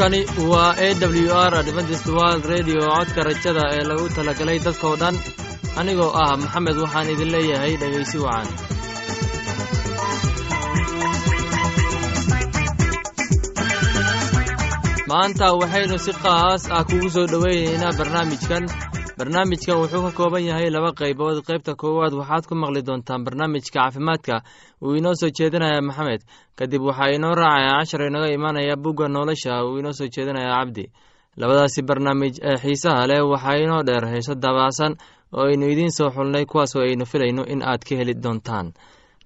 halkani waa a w r adventist world redio codka rajada ee lagu talagalay dadkoo dhan anigoo ah maxamed waxaan idin leeyahay dhegaysi wacan. Maanta waxaynu si qaas ah kugu soo dhoweynaynaa barnaamijkan barnaamijkan wuxuu ka kooban yahay laba qaybood. Qaybta koowaad waxaad ku maqli doontaan barnaamijka caafimaadka. Uu inoo soo jeedinaya maxamed. Kadib waxaa inoo raacaya cashar inaga imaanaya bugga nolosha uu inoo soo jeedinaya cabdi. Labadaasi barnaamij ee xiisaha leh waxaa inoo dheer heeso dabaacsan oo aynu idiin soo xulnay kuwaasoo aynu filayno in aad ka heli doontaan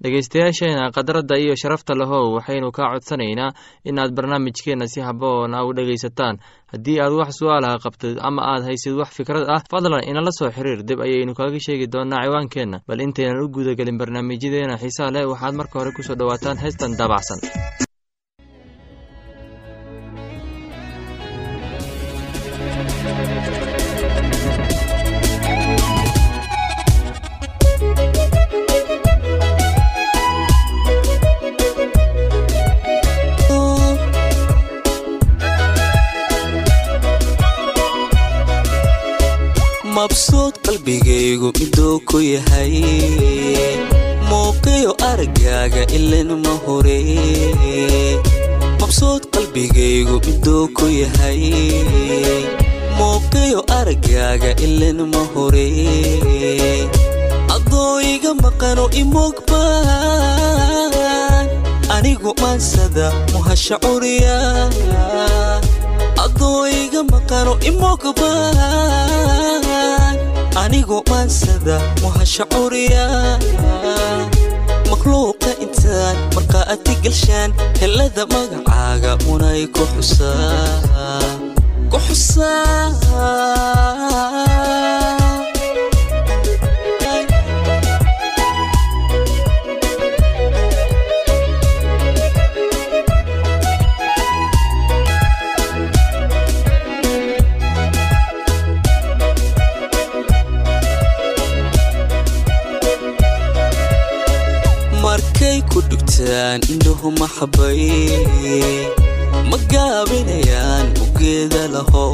dhegaystayaasheena khadradda iyo sharafta lahow waxaynu kaa codsanaynaa in aad barnaamijkeenna si haboona u dhegaysataan. Haddii aad wax su'aalaha qabtid ama aad haysid wax fikrad ah fadlan inala soo xiriir dib ayaynu kaaga sheegi doonaa ciwaankeenna. Bal intaynan u gudagelin barnaamijyadeena xiisaha leh waxaad marka hore ku soo dhowaataan heestan daabacsan qalbigaygu miduu ku yahay. Muuqiyo aragaaga ilan ma hore. Mabsuud qalbigaygu miduu ku yahay. Muuqiyo aragaaga ilan ma hore. Adoo iga maqano imogbaan anigu maansada muhasha curiya. Adoo iga maqano imogbaan anigu maansada muhasha curiya makhluuqa intaan markaa adi galshaan helada magacaaga munay ku xusaa dhugtaan indhuhu maxabay ma gaabinayaan ugeeda laho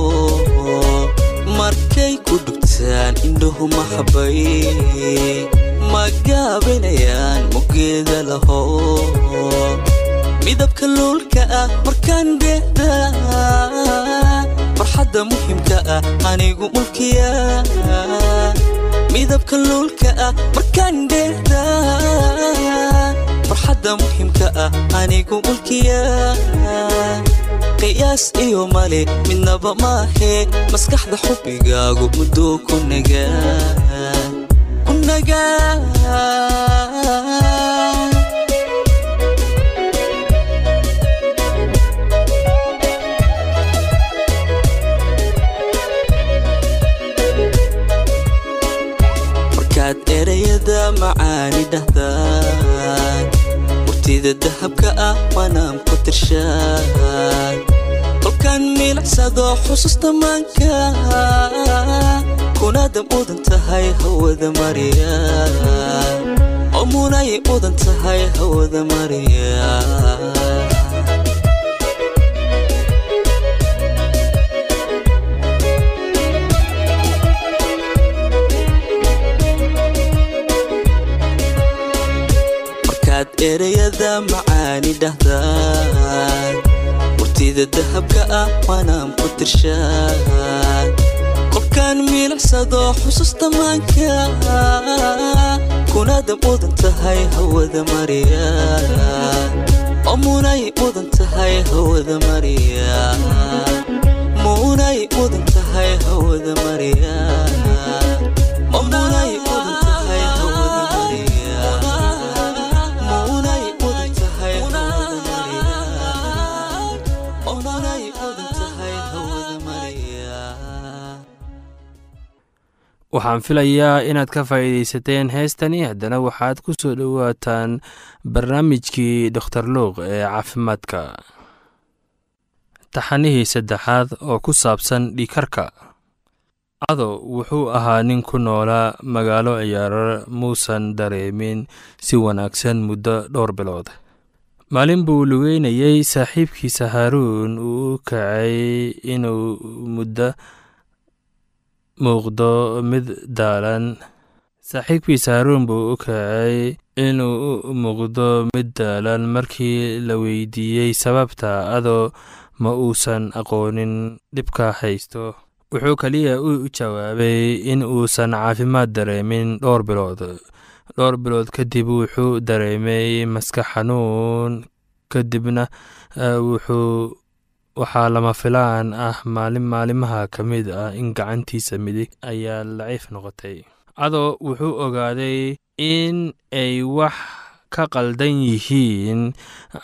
markay ku dhugtaan indhuhu maxabay ma gaabinayaan mugeeda laho midabka luulka ah markaan dheehda farxadda muhimka ah anigu mulkiya. Midabka luulka ah markaan dheehda farxadda muhimka ah anigu mulkiya. Qiyaas iyo male midnaba maahee maskaxda xubbigaagu mudduu ku nagaa erayada macaani dhahdaan murtida dahabka ah waanaan ku tirshaan kolkaan miilicsado xusuusta maanka kunaada mudan tahay hawada mariya oo munay mudan tahay hawada mariya erayada macaani dhahdaan. Murtida dahabka ah waanaan ku tirshaan. Kolkaan miilicsado xusuusta maanka kunaada mudan tahay hawada mariya munay mudan tahay hawada mariya munay mudan tahay hawada mariya waxaan filayaa inaad ka faa'iidaysateen heestani. Haddana waxaad ku soo dhowaataan barnaamijkii dokhtar luuq ee caafimaadka. Taxanihii saddexaad oo ku saabsan dhiikarka cado wuxuu ahaa nin ku noolaa magaalo ciyaarar muusan dareemin si wanaagsan muddo dhowr bilood. Maalin buu lugeynayey saaxiibkiisa haaruun uu u kacay inuu muddo muuqdo mid daalan. Saaxiibkiisa haaruun buu u kacay inuu u muuqdo mid daalan markii la weydiiyey sababta adoo ma uusan aqoonin dhibka haysto. Wuxuu keliya u jawaabay in uusan caafimaad dareemin dhowr bilood. Dhowr bilood kadib wuxuu dareemay maskax xanuun. Kadibna wuxuu waxaa lama filaan ah maalin maalimaha ka mid ah in gacantiisa midig ayaa laciif noqotay. Adoo wuxuu ogaaday in ay wax ka qaldan yihiin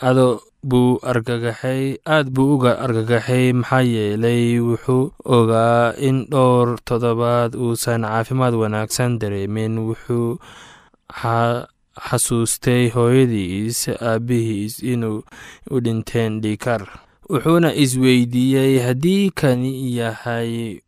adoo buu argagaxay aad buu uga argagaxay maxaa yeelay wuxuu ogaa in dhowr toddobaad uusan caafimaad wanaagsan dareemin. Wuxuu xasuustay hooyadiis aabbihiis inuu u dhinteen dhiikar wuxuuna isweydiiyey haddii kani yahay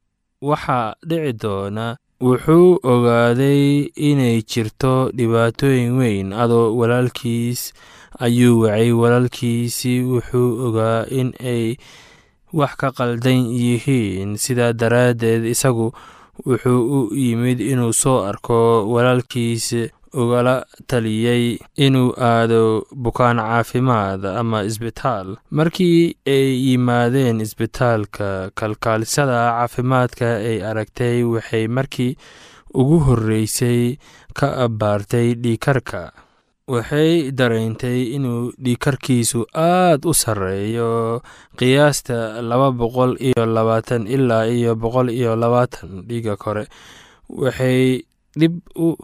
waxa dhici doona wuxuu ogaaday inay jirto dhibaatooyin weyn. Adoo walaalkiis ayuu wacay. Walaalkiisi wuxuu ogaa in ay wax ka qaldan yihiin. Sidaa daraaddeed isagu wuxuu u yimid inuu soo arko walaalkiis ugala taliyey inuu aado bukaan caafimaad ama isbitaal. Markii ay yimaadeen isbitaalka kalkaalisada caafimaadka ay aragtay waxay markii ugu horreysay ka abbaartay dhiikarka waxay dareentay inuu dhiikarkiisu aad u sarreeyo qiyaasta laba boqol iyo labaatan ilaa iyo boqol iyo labaatan dhiiga kore. Waxay dhib u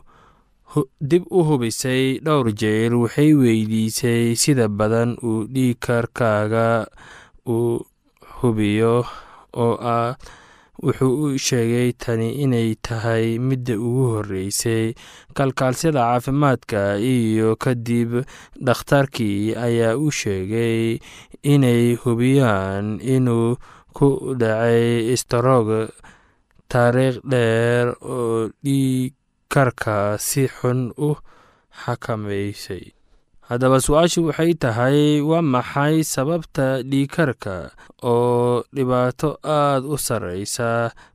dib u hubisay dhowr jeer waxay weydiisay sida badan uu dhiikarkaaga u hubiyo oo ah wuxuu u sheegay tani inay tahay midda ugu horreysay. Kalkaalsyada caafimaadka iyo kadib dhakhtarkii ayaa u sheegay inay hubiyaan inuu ku dhacay istarog taariikh dheer oo dhiig karka si xun u xakamaysay. Haddaba su'aashu waxay tahay waa maxay sababta dhiikarka oo dhibaato aad u sarreysa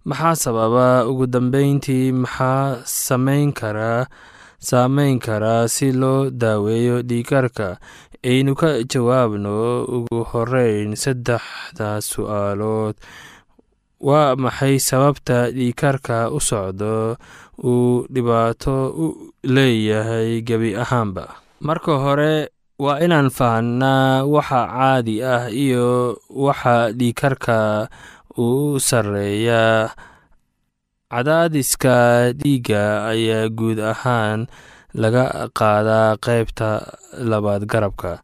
maxaa sababa? Ugu dambeyntii maxaa samayn karaa saameyn karaa si loo daaweeyo dhiikarka aynu ka jawaabno ugu horeyn saddexda su'aalood. Waa maxay sababta dhiikarka u socdo uu dhibaato u leeyahay gebi ahaanba. Marka hore waa inaan fahnaa waxa caadi ah iyo waxa dhiikarka uu sarreeya. Cadaadiska dhiigga ayaa guud ahaan laga qaadaa qaybta labaad garabka.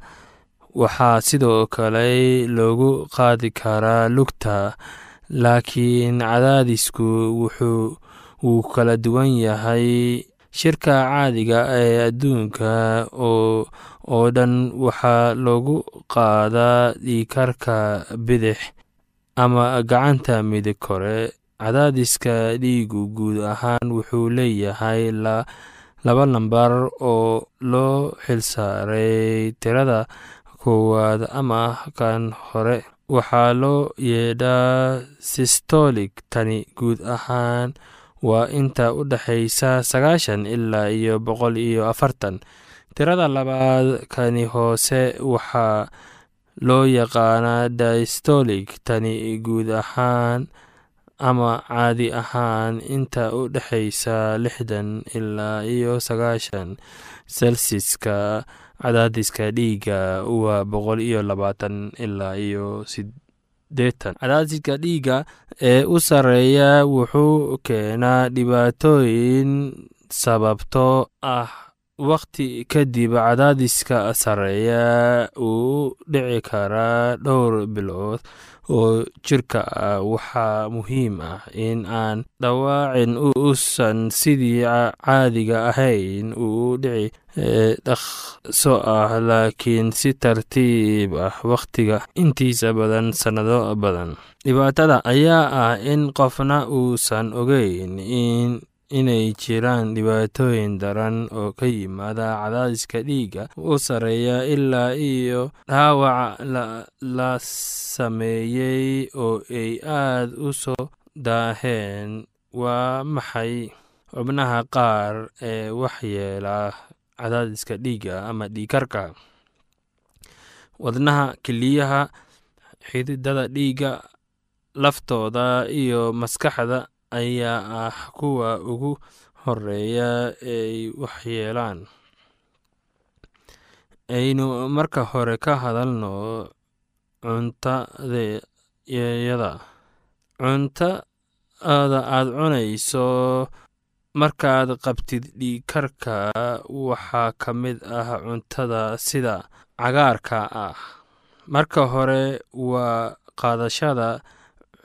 Waxaa sidoo kale loogu qaadi karaa lugta laakiin cadaadisku wuxuu wuu kala duwan yahay shirka caadiga ee adduunka oo dhan waxaa loogu qaadaa dhiikarka bidix ama gacanta midig kore. Cadaadiska dhiigu guud ahaan wuxuu leeyahay laba nambar oo loo xilsaaray tirada koowaad ama kan hore. Waxaa loo yeedhaa sistolig tani guud ahaan waa inta u dhexaysa sagaashan ilaa iyo boqol iyo afartan. Tirada labaad kani hoose waxaa loo yaqaanaa distolig tani guud ahaan ama caadi ahaan inta u dhexaysa lixdan ilaa iyo sagaashan selsiska cadaadiska dhiigga. Waa boqol iyo labaatan ilaa iyo cadaadiska dhiigga ee u sarreeya wuxuu keenaa dhibaatooyin sababtoo ah wakhti kadib cadaadiska sarreeya uu dhici karaa dhowr bilood oo jirka ah waxaa muhiim ah in aan dhawaacin uusan sidii caadiga ahayn uu dhici dhaqso ah laakiin si tartiib ah wakhtiga intiisa badan sannado badan. Dhibaatada ayaa ah in qofna uusan ogeyn in inay jiraan dhibaatooyin daran oo ka yimaada cadaadiska dhiigga u sareeya ilaa iyo dhaawac la sameeyey oo ay aad u soo daaheen. Waa maxay xubnaha qaar ee waxyeela cadaadiska dhiigga ama dhiikarka wadnaha keliyaha xididada dhiigga laftooda iyo maskaxda ayaa ah kuwa ugu horreeya ay waxyeelaan. Aynu marka hore ka hadalno cuntadayada cuntada aad cunayso markaad qabtid dhiikarka waxaa ka mid ah cuntada sida cagaarka ah. Marka hore waa qaadashada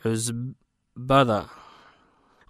cusbada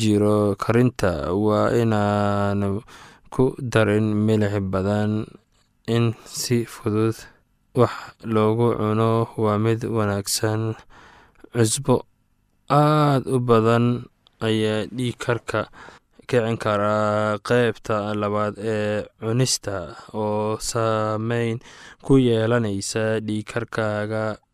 jiro karinta waa inaanu ku darin milix badan. In si fudud wax loogu cuno waa mid wanaagsan. Cusbo aad u badan ayaa dhiig karka kicin karaa qeybta labaad ee cunista oo saameyn ku yeelanaysa dhiigkarkaaga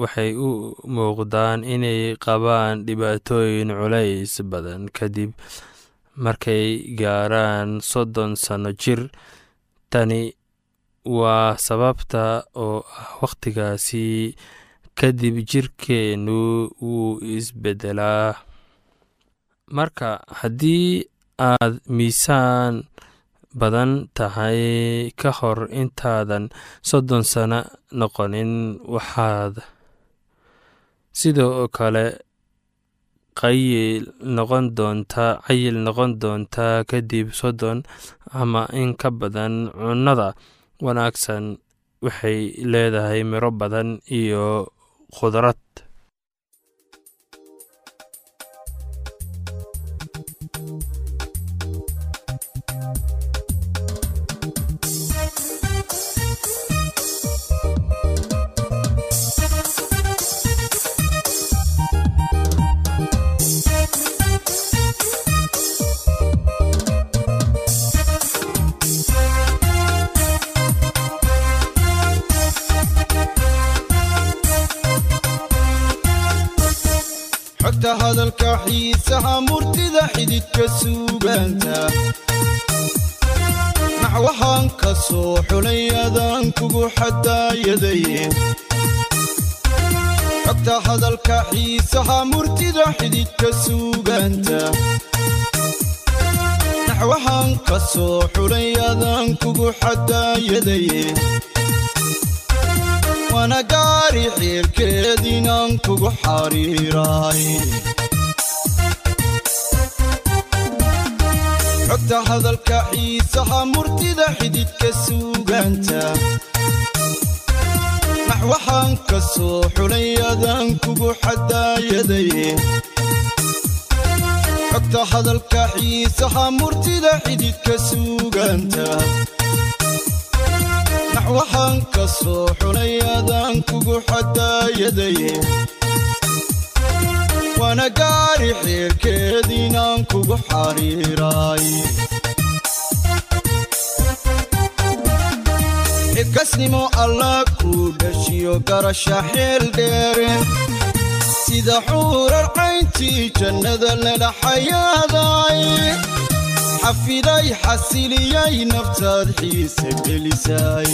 waxay u muuqdaan inay qabaan dhibaatooyin culays badan kadib markay gaaraan soddon sanno jir. Tani waa sababta oo ah wakhtigaasi kadib jirkeennu wuu isbeddelaa marka haddii aad miisaan badan tahay ka hor intaadan soddon sano noqonin waxaad sidoo kale qayil noqon doontaa cayil noqon doontaa kadib soddon ama in ka badan cunnada wanaagsan waxay leedahay miro badan iyo khudrad xogta hadalka xiisaha murtida xididka suugaanta. Naxwahaan ka soo xulay adaan kugu xadaayadaye xogta hadalka xiisaha murtida xididka suugaanta. Naxwahaan ka soo xulay adaan kugu xadaayadaye waana gaari xiilkeediinaan kugu xariiraay. Xogta hadalka xiisaha murtida xididka suugaanta. Naxwahaan ka soo xulay adaan kugu xadaayadaye xogta hadalka xiisaha murtida xididka suugaanta naxwahaan ka soo xulay adaan kugu xadaayadaye waana gaari xiilkeediinaan kugu xariiraay. Xilkasnimo allah kuu dhashiyo garasha xeel dheere. Sida xuurar cayntii jannada lala xayaaday xafiday xasiliyay naftaad xiise gelisay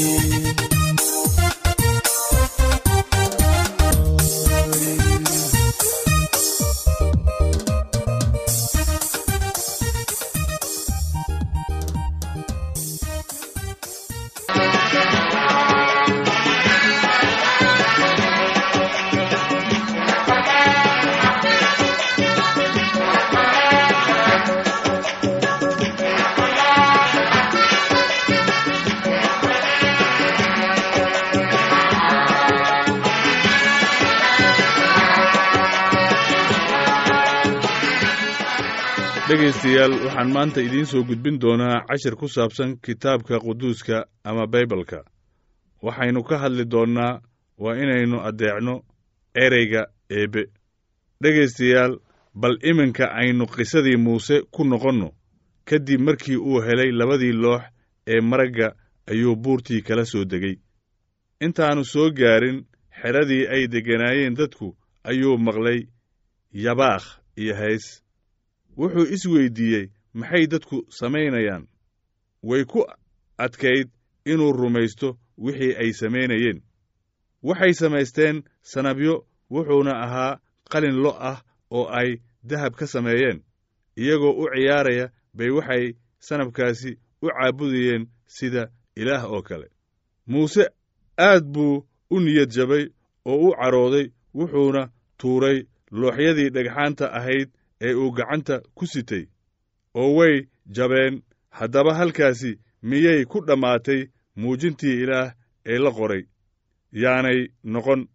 dhegaystayaal waxaan maanta idiin soo gudbin doonaa cashir ku saabsan kitaabka quduuska ama baybalka waxaynu ka hadli doonnaa waa inaynu addeecno ereyga eebbe dhegaystayaal bal iminka aynu qisadii muuse ku noqonno. Kadib markii uu helay labadii loox ee maragga ayuu buurtii kala soo degay. Intaannu soo gaarin xedradii ay degganaayeen dadku ayuu maqlay yabaakh iyo hays wuxuu isweyddiiyey maxay dadku samaynayaan? Way ku adkayd inuu rumaysto wixii ay samaynayeen. Waxay samaysteen sanabyo wuxuuna ahaa qalin lo' ah oo ay dahab ka sameeyeen iyagoo u ciyaaraya bay waxay sanabkaasi u caabudayeen sida ilaah oo kale. Muuse aad buu u niyad jabay oo u carooday wuxuuna tuuray looxyadii dhagxaanta ahayd ee uu gacanta ku sitay oo way jabeen. Haddaba halkaasi miyay ku dhammaatay muujintii ilaah ee la qoray? Yaanay noqon.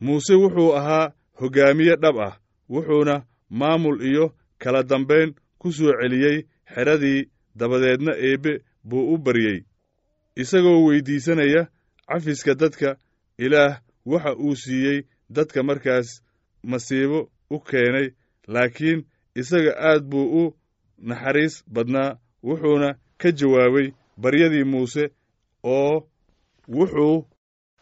Muuse wuxuu ahaa hoggaamiye dhab ah wuxuuna maamul iyo kala dambayn ku soo celiyey xedradii dabadeedna eebbe buu u baryey. Isagoo weyddiisanaya cafiska dadka ilaah waxa uu siiyey dadka markaas masiibo u keenay laakiin isaga aad buu u naxariis badnaa wuxuuna ka jawaabay baryadii muuse oo wuxuu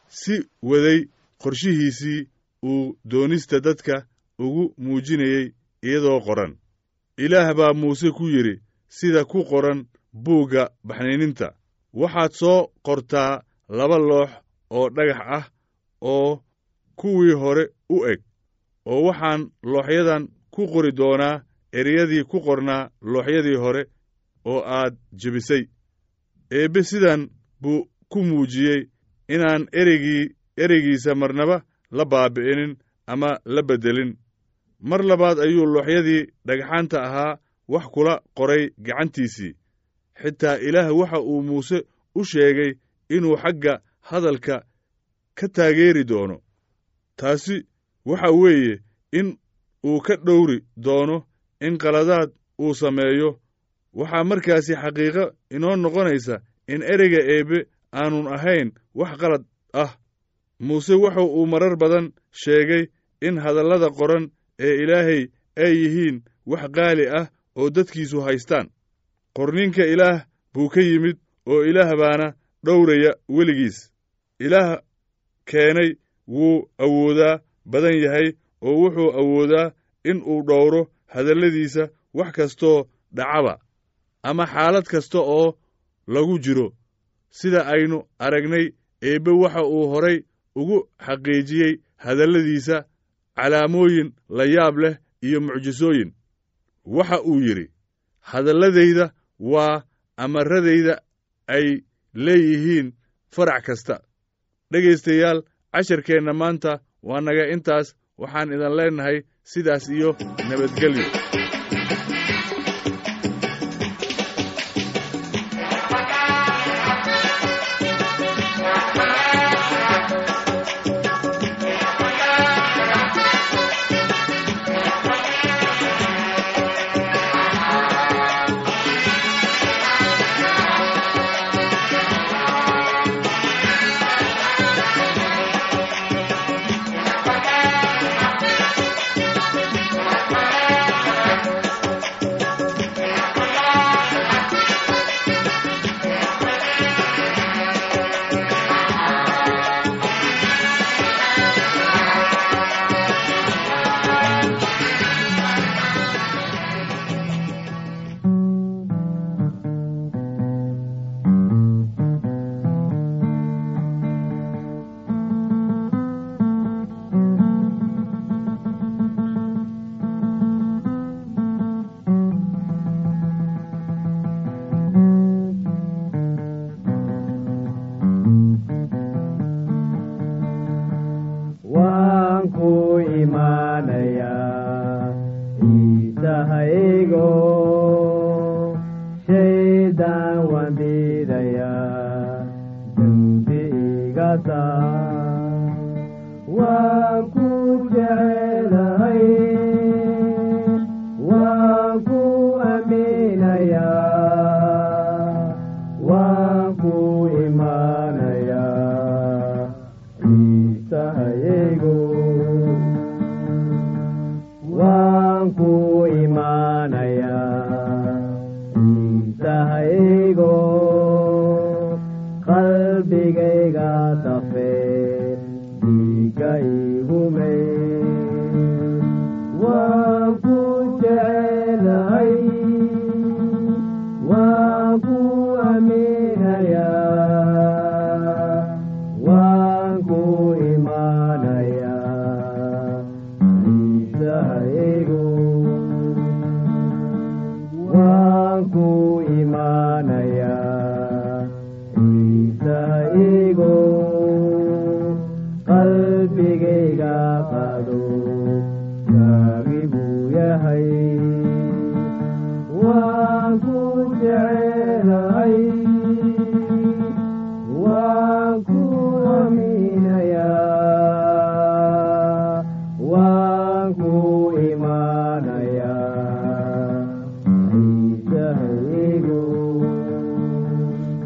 si waday qorshihiisii uu doonista dadka ugu muujinayey iyadoo qoran. Ilaah baa muuse ku yidhi sida ku qoran buugga baxniininta waxaad soo qortaa laba loox oo dhagax ah oo kuwii hore u eg oo waxaan looxyadan ku qori doonaa ereyadii ku qornaa looxyadii hore oo aad jebisay. Eebbe sidan buu ku muujiyey inaan ereygii ereygiisa marnaba la baabi'inin ama la beddelin mar labaad ayuu looxyadii dhagxaanta ahaa wax kula qoray gacantiisii. Xitaa ilaah waxa uu muuse u sheegay inuu xagga hadalka ka taageeri doono. Taasi waxa weeye in uu ka dhowri doono in qaladaad uu sameeyo waxaa markaasi xaqiiqo inoo noqonaysa in ereyga eebbe aanun ahayn wax qalad ah muuse wuxu uu marar badan sheegay in hadallada qoran ee ilaahay ay yihiin wax qaali ah oo dadkiisu haystaan. Qorninka ilaah buu ka yimid oo ilaah baana dhowraya weligiis. Ilaah keenay wuu awoodaa badan yahay oo wuxuu awoodaa in uu dhowro hadalladiisa wax kastoo dhacaba ama xaalad kasta oo lagu jiro. Sida aynu aragnay eebbe waxa uu horay ugu xaqiijiyey hadalladiisa calaamooyin la yaab leh iyo mucjisooyin. Waxa uu yidhi hadalladayda waa amaradayda ay leeyihiin farac kasta. Dhegaystayaal casharkeenna maanta waa naga intaas waxaan idan leennahay sidaas iyo nabadgelyo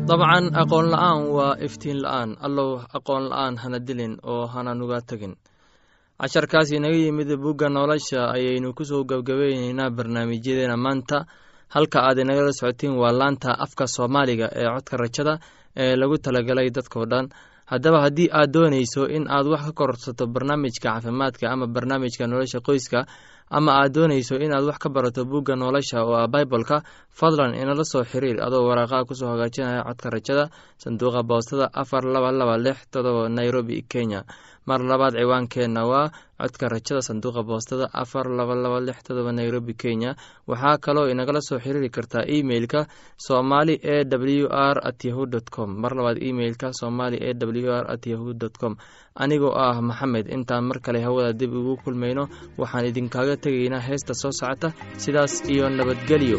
dabcan aqoon la'aan waa iftiin la'aan. Allow aqoon la'aan hana dilin oo hana nuga tegin casharkaas inaga yimid bugga nolosha ayaynu ku soo gebgabayneynaa barnaamijyadeena maanta. Halka aad inagala socotiin waa laanta afka soomaaliga ee codka rajada ee lagu talagalay dadkao dhan. Haddaba haddii aad doonayso in aad wax ka korsato barnaamijka caafimaadka ama barnaamijka nolosha qoyska ama aad doonayso inaad wax ka barato bugga nolosha oo ah biboleka fadlan inala soo xiriir adoo waraaqaha ku soo hagaajinaya codka rajada sanduuqa boostada afar laba laba lix todoba nairobi kenya mar labaad ciwaankeenna waa codka rajada sanduuqa boostada afar laba laba lix todoba nairobi kenya. Waxaa kaloo inagala soo xiriiri kartaa emeilka somali e w r at yahu dt com. Mar labaad emeilka somali e w r at yahu dt com. Anigoo ah maxamed intaan mar kale hawada dib ugu kulmayno waxaan idinkaaga tegaynaa heesta soo socota sidaas iyo nabadgelyo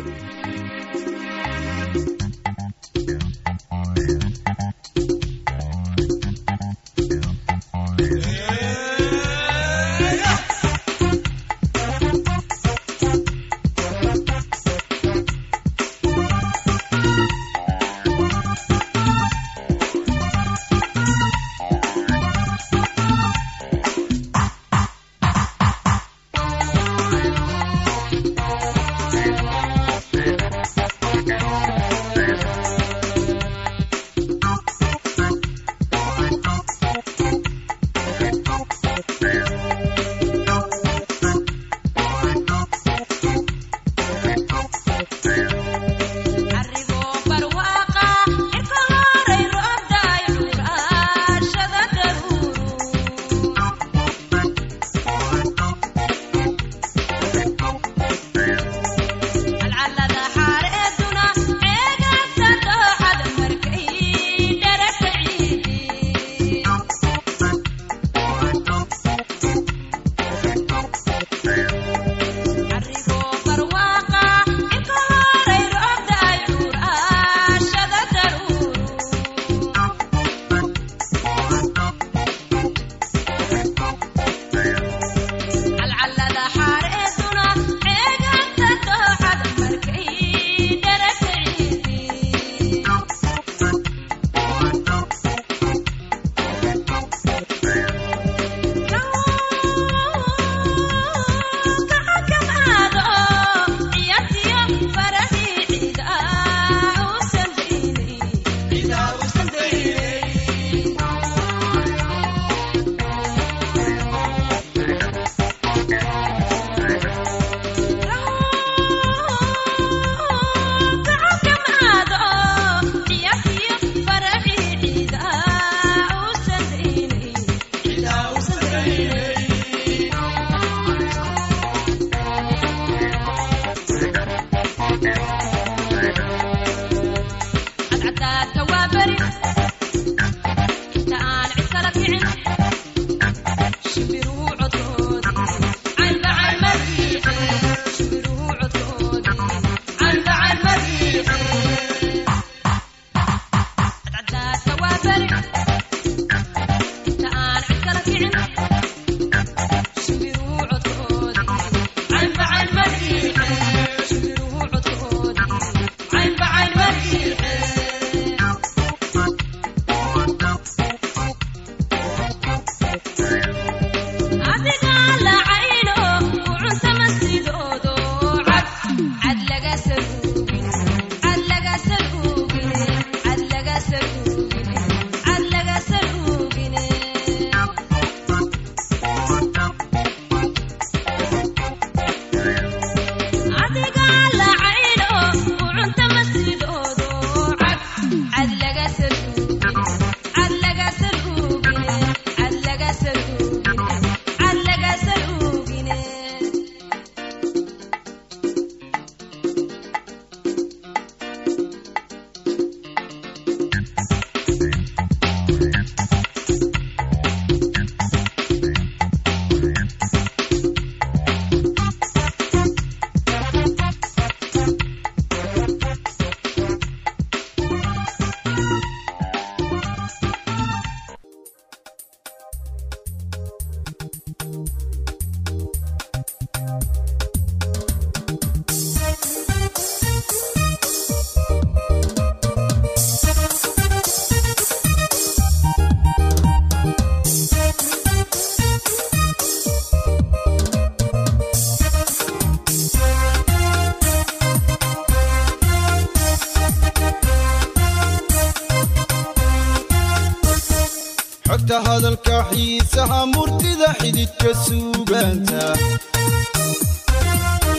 xogta hadalka xiisaha murtida xididka suugaanta.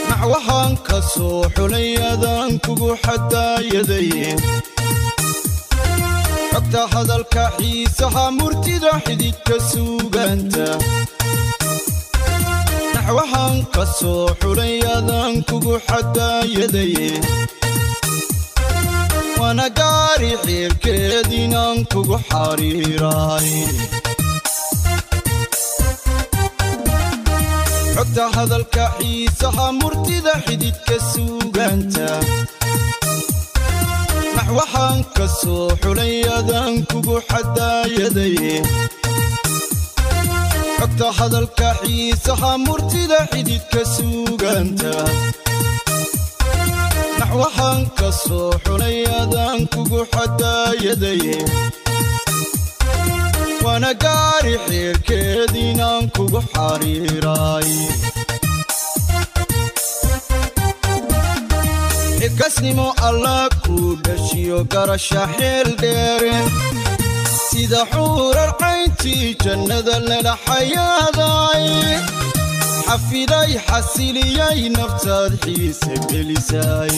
Naxwahaan ka soo xulay adaan kugu xadaayaday xogta hadalka xiisaha murtida xididka suugaanta. Naxwahaan ka soo xulay adaan kugu xadaayaday waana gaari xiirkeed inaan kugu xariiraay. Xogta hadalka xiisaha murtida xididka suugaanta. Naxwahaan ka soo xulay adaan kugu xadaayaday. Xogta hadalka xiisaha murtida xididka suugaanta naxwahaan ka soo xulay adaan kugu xadaayaday waana gaari xiirkeed inaan kugu xariiraay xilkasnimo allah kuu dhashiyo garasha xeel dheere. Sida xuurar cayntii jannada lala xayaaday xafiday xasiliyay naftaad xiise gelisay